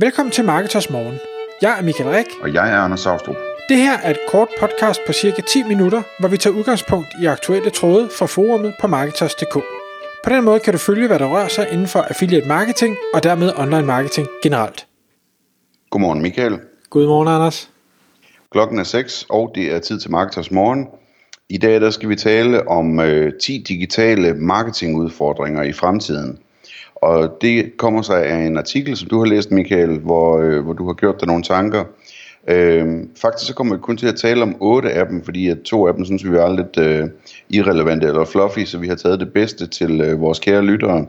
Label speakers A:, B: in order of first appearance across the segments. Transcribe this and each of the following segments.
A: Velkommen til Marketers Morgen. Jeg er Michael Rik.
B: Og jeg er Anders Saustrup.
A: Det her er et kort podcast på cirka 10 minutter, hvor vi tager udgangspunkt i aktuelle tråde fra forumet på Marketers.dk. På den måde kan du følge, hvad der rører sig inden for affiliate marketing og dermed online marketing generelt.
B: Godmorgen Michael.
A: Godmorgen Anders.
B: Klokken er 6, og det er tid til Marketers Morgen. I dag der skal vi tale om øh, 10 digitale marketingudfordringer i fremtiden. Og det kommer sig af en artikel, som du har læst, Michael, hvor, øh, hvor du har gjort dig nogle tanker. Øh, faktisk så kommer vi kun til at tale om otte af dem, fordi at to af dem synes vi er lidt øh, irrelevante eller fluffy, så vi har taget det bedste til øh, vores kære lyttere.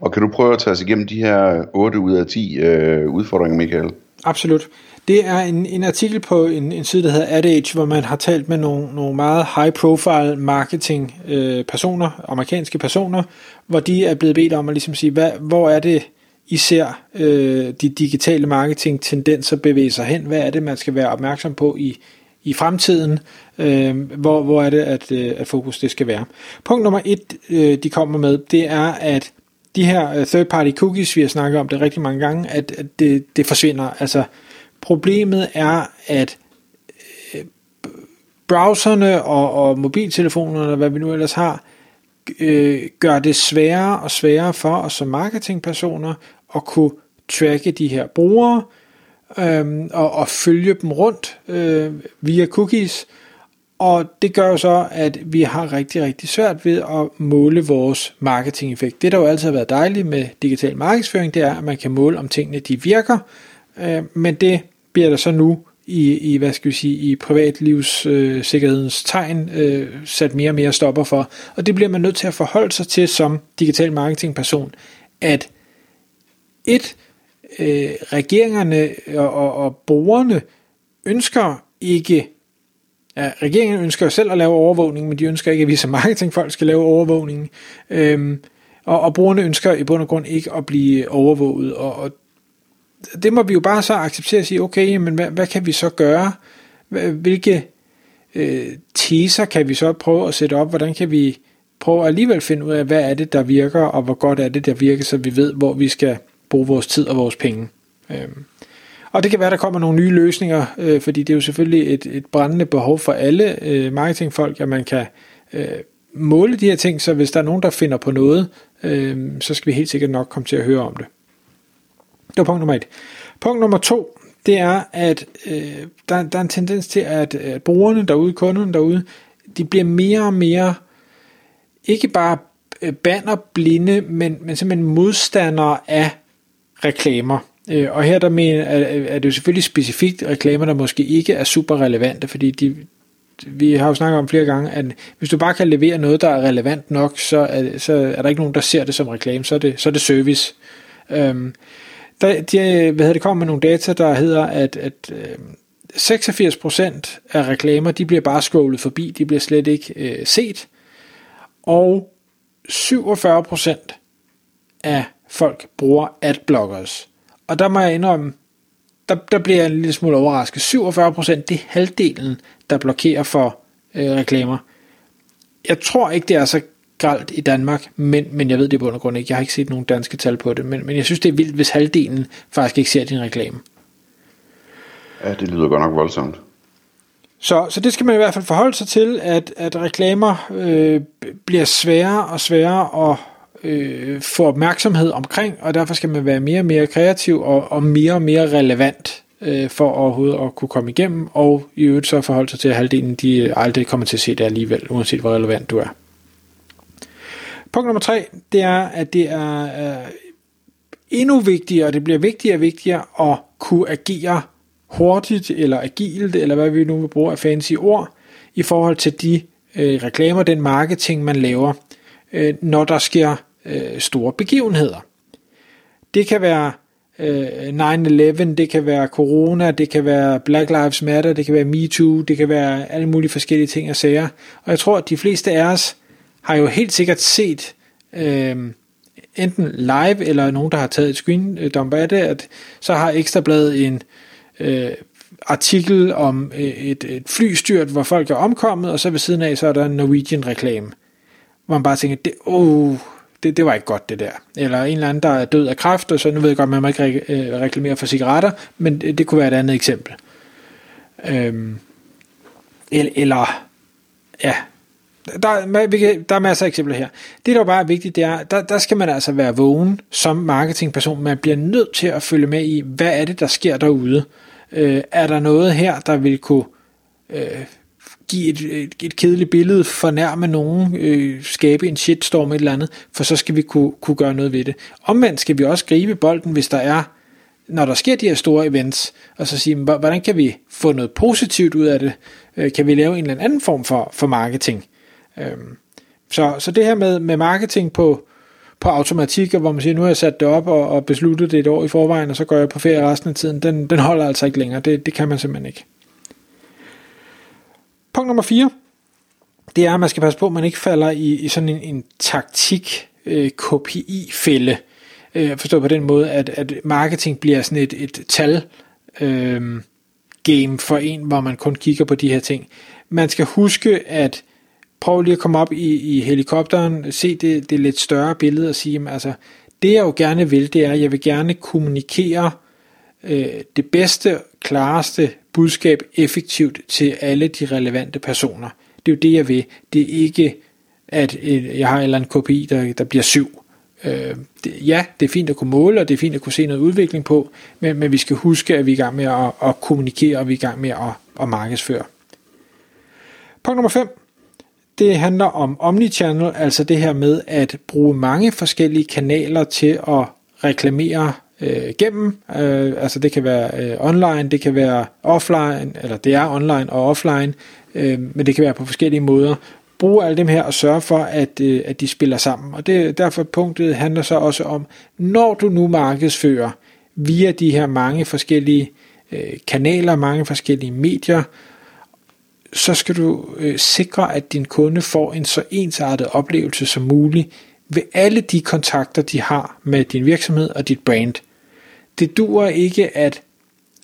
B: Og kan du prøve at tage os igennem de her 8 ud af 10 øh, udfordringer, Michael?
A: Absolut. Det er en, en artikel på en, en side, der hedder AdAge, hvor man har talt med nogle, nogle meget high-profile marketing-personer, øh, amerikanske personer, hvor de er blevet bedt om at ligesom sige, hvad, hvor er det, I ser øh, de digitale marketing-tendenser bevæge sig hen? Hvad er det, man skal være opmærksom på i, i fremtiden? Øh, hvor, hvor er det, at, øh, at fokus det skal være? Punkt nummer et, øh, de kommer med, det er, at de her øh, third-party cookies, vi har snakket om det rigtig mange gange, at, at det, det forsvinder. Altså, Problemet er, at øh, browserne og, og mobiltelefonerne, hvad vi nu ellers har, øh, gør det sværere og sværere for os som marketingpersoner at kunne tracke de her brugere øh, og, og følge dem rundt øh, via cookies. Og det gør jo så, at vi har rigtig, rigtig svært ved at måle vores marketing-effekt. Det, der jo altid har været dejligt med digital markedsføring, det er, at man kan måle, om tingene de virker, øh, men det bliver der så nu i, i hvad skal vi sige, i privatlivssikkerhedens øh, tegn øh, sat mere og mere stopper for. Og det bliver man nødt til at forholde sig til som digital marketingperson, at et, øh, regeringerne og, og, og brugerne ønsker ikke Ja, regeringen ønsker selv at lave overvågning, men de ønsker ikke, at vi som marketingfolk skal lave overvågning. Øhm, og, og brugerne ønsker i bund og grund ikke at blive overvåget, og, og det må vi jo bare så acceptere og sige, okay, men hvad, hvad kan vi så gøre? Hvilke øh, teaser kan vi så prøve at sætte op? Hvordan kan vi prøve at alligevel finde ud af, hvad er det, der virker, og hvor godt er det, der virker, så vi ved, hvor vi skal bruge vores tid og vores penge. Øhm. Og det kan være, der kommer nogle nye løsninger, øh, fordi det er jo selvfølgelig et, et brændende behov for alle øh, marketingfolk, at man kan øh, måle de her ting, så hvis der er nogen, der finder på noget, øh, så skal vi helt sikkert nok komme til at høre om det. Det var punkt nummer et. Punkt nummer to, det er, at øh, der, der er en tendens til, at, at brugerne derude, kunderne derude, de bliver mere og mere, ikke bare øh, bannerblinde, men, men simpelthen modstandere af reklamer. Øh, og her der mener, er det jo selvfølgelig specifikt reklamer, der måske ikke er super relevante, fordi de, vi har jo snakket om flere gange, at hvis du bare kan levere noget, der er relevant nok, så er, så er der ikke nogen, der ser det som reklame, så er det, så er det service. Øhm, der, de, hvad hedder det, kommer med nogle data, der hedder, at, at øh, 86% af reklamer, de bliver bare scrollet forbi, de bliver slet ikke øh, set, og 47% af folk bruger adblockers. Og der må jeg indrømme, der, der bliver jeg en lille smule overrasket. 47% det er halvdelen, der blokerer for øh, reklamer. Jeg tror ikke, det er så gralt i Danmark, men, men jeg ved det på grund grund ikke. Jeg har ikke set nogen danske tal på det, men, men jeg synes, det er vildt, hvis halvdelen faktisk ikke ser din reklame.
B: Ja, det lyder godt nok voldsomt.
A: Så, så det skal man i hvert fald forholde sig til, at, at reklamer øh, bliver sværere og sværere at øh, få opmærksomhed omkring, og derfor skal man være mere og mere kreativ og, og mere og mere relevant øh, for overhovedet at kunne komme igennem, og i øvrigt så forholde sig til, at halvdelen de aldrig kommer til at se det alligevel, uanset hvor relevant du er. Punkt nummer tre, det er, at det er øh, endnu vigtigere, det bliver vigtigere og vigtigere at kunne agere hurtigt eller agilt, eller hvad vi nu vil bruge af fancy ord, i forhold til de øh, reklamer, den marketing, man laver, øh, når der sker øh, store begivenheder. Det kan være øh, 9-11, det kan være corona, det kan være Black Lives Matter, det kan være MeToo, det kan være alle mulige forskellige ting og sager. Og jeg tror, at de fleste af os har jo helt sikkert set øh, enten live eller nogen, der har taget et screen dump af det, at så har Ekstrabladet en øh, artikel om øh, et, et flystyrt, hvor folk er omkommet, og så ved siden af, så er der en Norwegian reklame. Hvor man bare tænker, det, oh, det det, var ikke godt det der. Eller en eller anden, der er død af kræft, og så nu ved jeg godt, man må ikke re- øh, reklamere for cigaretter, men det, det kunne være et andet eksempel. Øhm, eller, eller ja, der, der er masser af eksempler her. Det, der bare er vigtigt, det er, der, der skal man altså være vågen som marketingperson. Man bliver nødt til at følge med i, hvad er det, der sker derude. Øh, er der noget her, der vil kunne øh, give et, et, et kedeligt billede, fornærme nogen, øh, skabe en shitstorm et eller andet, for så skal vi kunne, kunne gøre noget ved det. Omvendt skal vi også gribe bolden, hvis der er, når der sker de her store events, og så sige, hvordan kan vi få noget positivt ud af det? Øh, kan vi lave en eller anden form for, for marketing? Øhm, så, så det her med, med marketing på, på automatik, hvor man siger, nu har jeg sat det op og, og besluttet det et år i forvejen, og så går jeg på ferie resten af tiden, den, den holder altså ikke længere. Det, det kan man simpelthen ikke. Punkt nummer 4, det er, at man skal passe på, at man ikke falder i, i sådan en, en taktik øh, KPI-fælde. Øh, forstået på den måde, at, at marketing bliver sådan et, et tal øh, game for en, hvor man kun kigger på de her ting. Man skal huske, at prøv lige at komme op i, i helikopteren, se det, det lidt større billede og sige, altså, det jeg jo gerne vil, det er, at jeg vil gerne kommunikere øh, det bedste, klareste budskab effektivt til alle de relevante personer. Det er jo det, jeg vil. Det er ikke, at øh, jeg har en eller anden KPI, der, der bliver syv. Øh, det, ja, det er fint at kunne måle, og det er fint at kunne se noget udvikling på, men, men vi skal huske, at vi er i gang med at, at kommunikere, og vi er i gang med at, at markedsføre. Punkt nummer 5 det handler om omnichannel, altså det her med at bruge mange forskellige kanaler til at reklamere øh, gennem. Øh, altså det kan være øh, online, det kan være offline, eller det er online og offline, øh, men det kan være på forskellige måder. Brug alle dem her og sørge for, at, øh, at de spiller sammen. Og det, derfor punktet handler så også om, når du nu markedsfører via de her mange forskellige øh, kanaler, mange forskellige medier, så skal du øh, sikre, at din kunde får en så ensartet oplevelse som muligt ved alle de kontakter, de har med din virksomhed og dit brand. Det duer ikke, at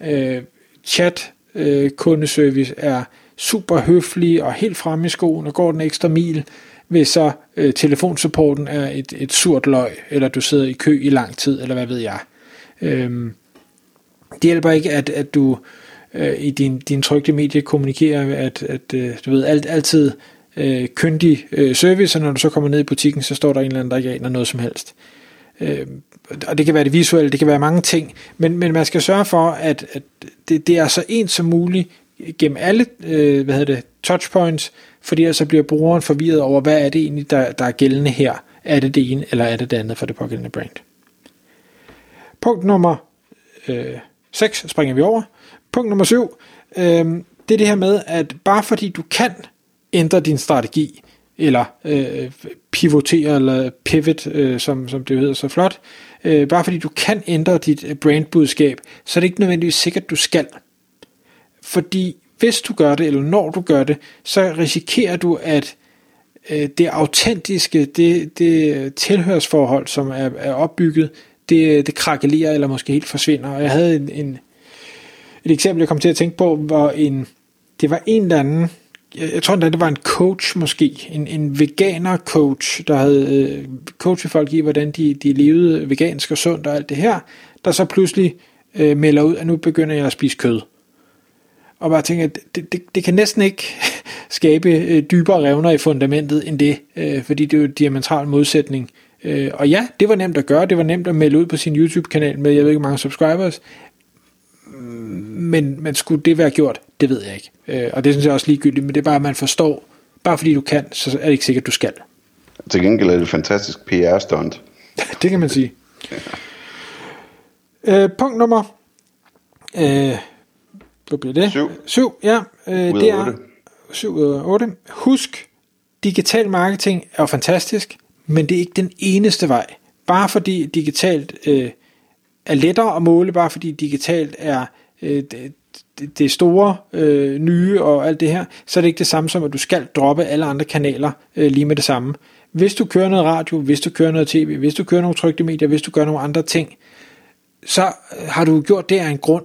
A: øh, chat øh, kundeservice er super høflig og helt fremme i skoen og går den ekstra mil, hvis så øh, telefonsupporten er et, et surt løg, eller du sidder i kø i lang tid, eller hvad ved jeg. Øh, det hjælper ikke, at, at du øh, i din, din trygte medie kommunikerer, at, at øh, du ved, alt, altid øh, kyndig øh, service, og når du så kommer ned i butikken, så står der en eller anden, der ikke aner noget som helst. Øh, og det kan være det visuelle, det kan være mange ting, men, men man skal sørge for, at, at det, det er så ens som muligt gennem alle øh, hvad hedder det, touchpoints, fordi så bliver brugeren forvirret over, hvad er det egentlig, der, der er gældende her. Er det det ene, eller er det det andet for det pågældende brand? Punkt nummer øh, 6 springer vi over. Punkt nummer 7, øh, det er det her med, at bare fordi du kan ændre din strategi, eller øh, pivotere, eller pivot, øh, som, som det hedder så flot, øh, bare fordi du kan ændre dit øh, brandbudskab, så er det ikke nødvendigvis sikkert, du skal. Fordi hvis du gør det, eller når du gør det, så risikerer du, at øh, det autentiske, det, det tilhørsforhold, som er, er opbygget, det, det krakelerer, eller måske helt forsvinder. Og jeg havde en, en, et eksempel, jeg kom til at tænke på, hvor en, det var en eller anden, jeg, tror tror det var en coach måske, en, en veganer coach, der havde øh, coachet folk i, hvordan de, de levede vegansk og sundt og alt det her, der så pludselig øh, melder ud, at nu begynder jeg at spise kød. Og bare tænker, at det, det, det kan næsten ikke skabe øh, dybere revner i fundamentet end det, øh, fordi det er jo en diametral modsætning. Øh, og ja, det var nemt at gøre, det var nemt at melde ud på sin YouTube-kanal med, jeg ved ikke, mange subscribers, men, men skulle det være gjort, det ved jeg ikke. Øh, og det synes jeg også ligegyldigt, men det er bare, at man forstår, bare fordi du kan, så er det ikke sikkert, du skal.
B: Til gengæld er det et fantastisk PR-stunt.
A: det kan man sige. Øh, punkt nummer... Øh, hvad bliver det?
B: Syv.
A: Syv, ja. Øh, det er 7 ud af 8. Husk, digital marketing er fantastisk, men det er ikke den eneste vej. Bare fordi digitalt øh, er lettere at måle, bare fordi digitalt er øh, det, det store, øh, nye og alt det her, så er det ikke det samme som, at du skal droppe alle andre kanaler øh, lige med det samme. Hvis du kører noget radio, hvis du kører noget tv, hvis du kører nogle trygte medier, hvis du gør nogle andre ting, så øh, har du gjort det af en grund,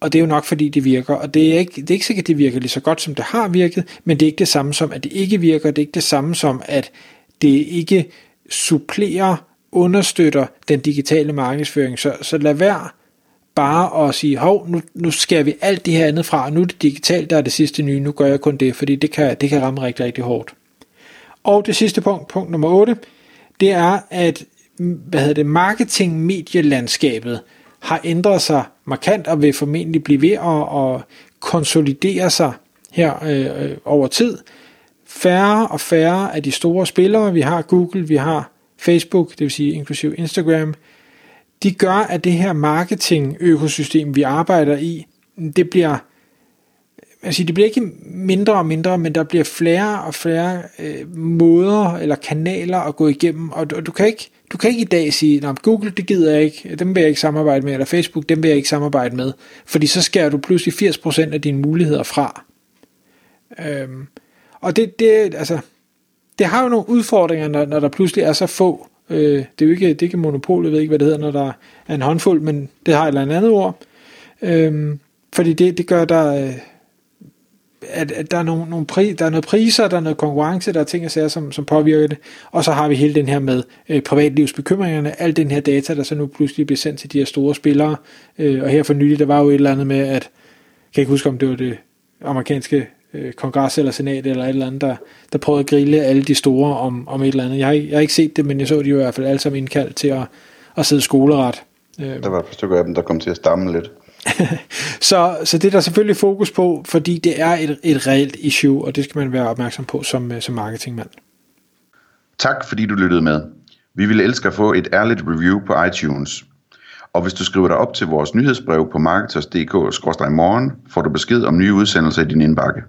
A: og det er jo nok fordi det virker, og det er ikke, det er ikke sikkert, at det virker lige så godt, som det har virket, men det er ikke det samme som, at det ikke virker, det er ikke det samme som, at det ikke supplerer, understøtter den digitale markedsføring. Så, så lad være bare at sige, hov, nu, nu skærer vi alt det her andet fra, nu er det digitalt, der er det sidste nye, nu gør jeg kun det, fordi det kan, det kan ramme rigtig, rigtig hårdt. Og det sidste punkt, punkt nummer 8, det er, at hvad hedder det, marketing-medielandskabet har ændret sig markant og vil formentlig blive ved at, at konsolidere sig her øh, øh over tid. Færre og færre af de store spillere, vi har Google, vi har Facebook, det vil sige inklusive Instagram, de gør, at det her marketing-økosystem, vi arbejder i, det bliver, altså det bliver ikke mindre og mindre, men der bliver flere og flere øh, måder eller kanaler at gå igennem, og du, du kan ikke du kan ikke i dag sige, at Google, det gider jeg ikke, dem vil jeg ikke samarbejde med, eller Facebook, dem vil jeg ikke samarbejde med, fordi så skærer du pludselig 80% af dine muligheder fra. Øhm, og det, det, altså, det har jo nogle udfordringer, når, når der pludselig er så få. Øh, det er jo ikke, det er ikke monopol, jeg ved ikke, hvad det hedder, når der er en håndfuld, men det har et eller andet ord. Øh, fordi det, det gør der... Øh, at, at der, er nogle, nogle pri, der er noget priser, der er noget konkurrence, der er ting og sager, som, som påvirker det. Og så har vi hele den her med øh, privatlivsbekymringerne, al den her data, der så nu pludselig bliver sendt til de her store spillere. Øh, og her for nylig, der var jo et eller andet med, at, kan jeg ikke huske, om det var det amerikanske øh, kongres eller senat eller et eller andet, der, der prøvede at grille alle de store om, om et eller andet. Jeg har, jeg har ikke set det, men jeg så de i hvert fald alle sammen indkaldt til at, at sidde skoleret.
B: Øh. Der var et par stykker af dem, der kom til at stamme lidt.
A: så, så det er der selvfølgelig fokus på, fordi det er et, et reelt issue, og det skal man være opmærksom på som, som marketingmand.
B: Tak fordi du lyttede med. Vi ville elske at få et ærligt review på iTunes. Og hvis du skriver dig op til vores nyhedsbrev på marketers.dk-morgen, får du besked om nye udsendelser i din indbakke.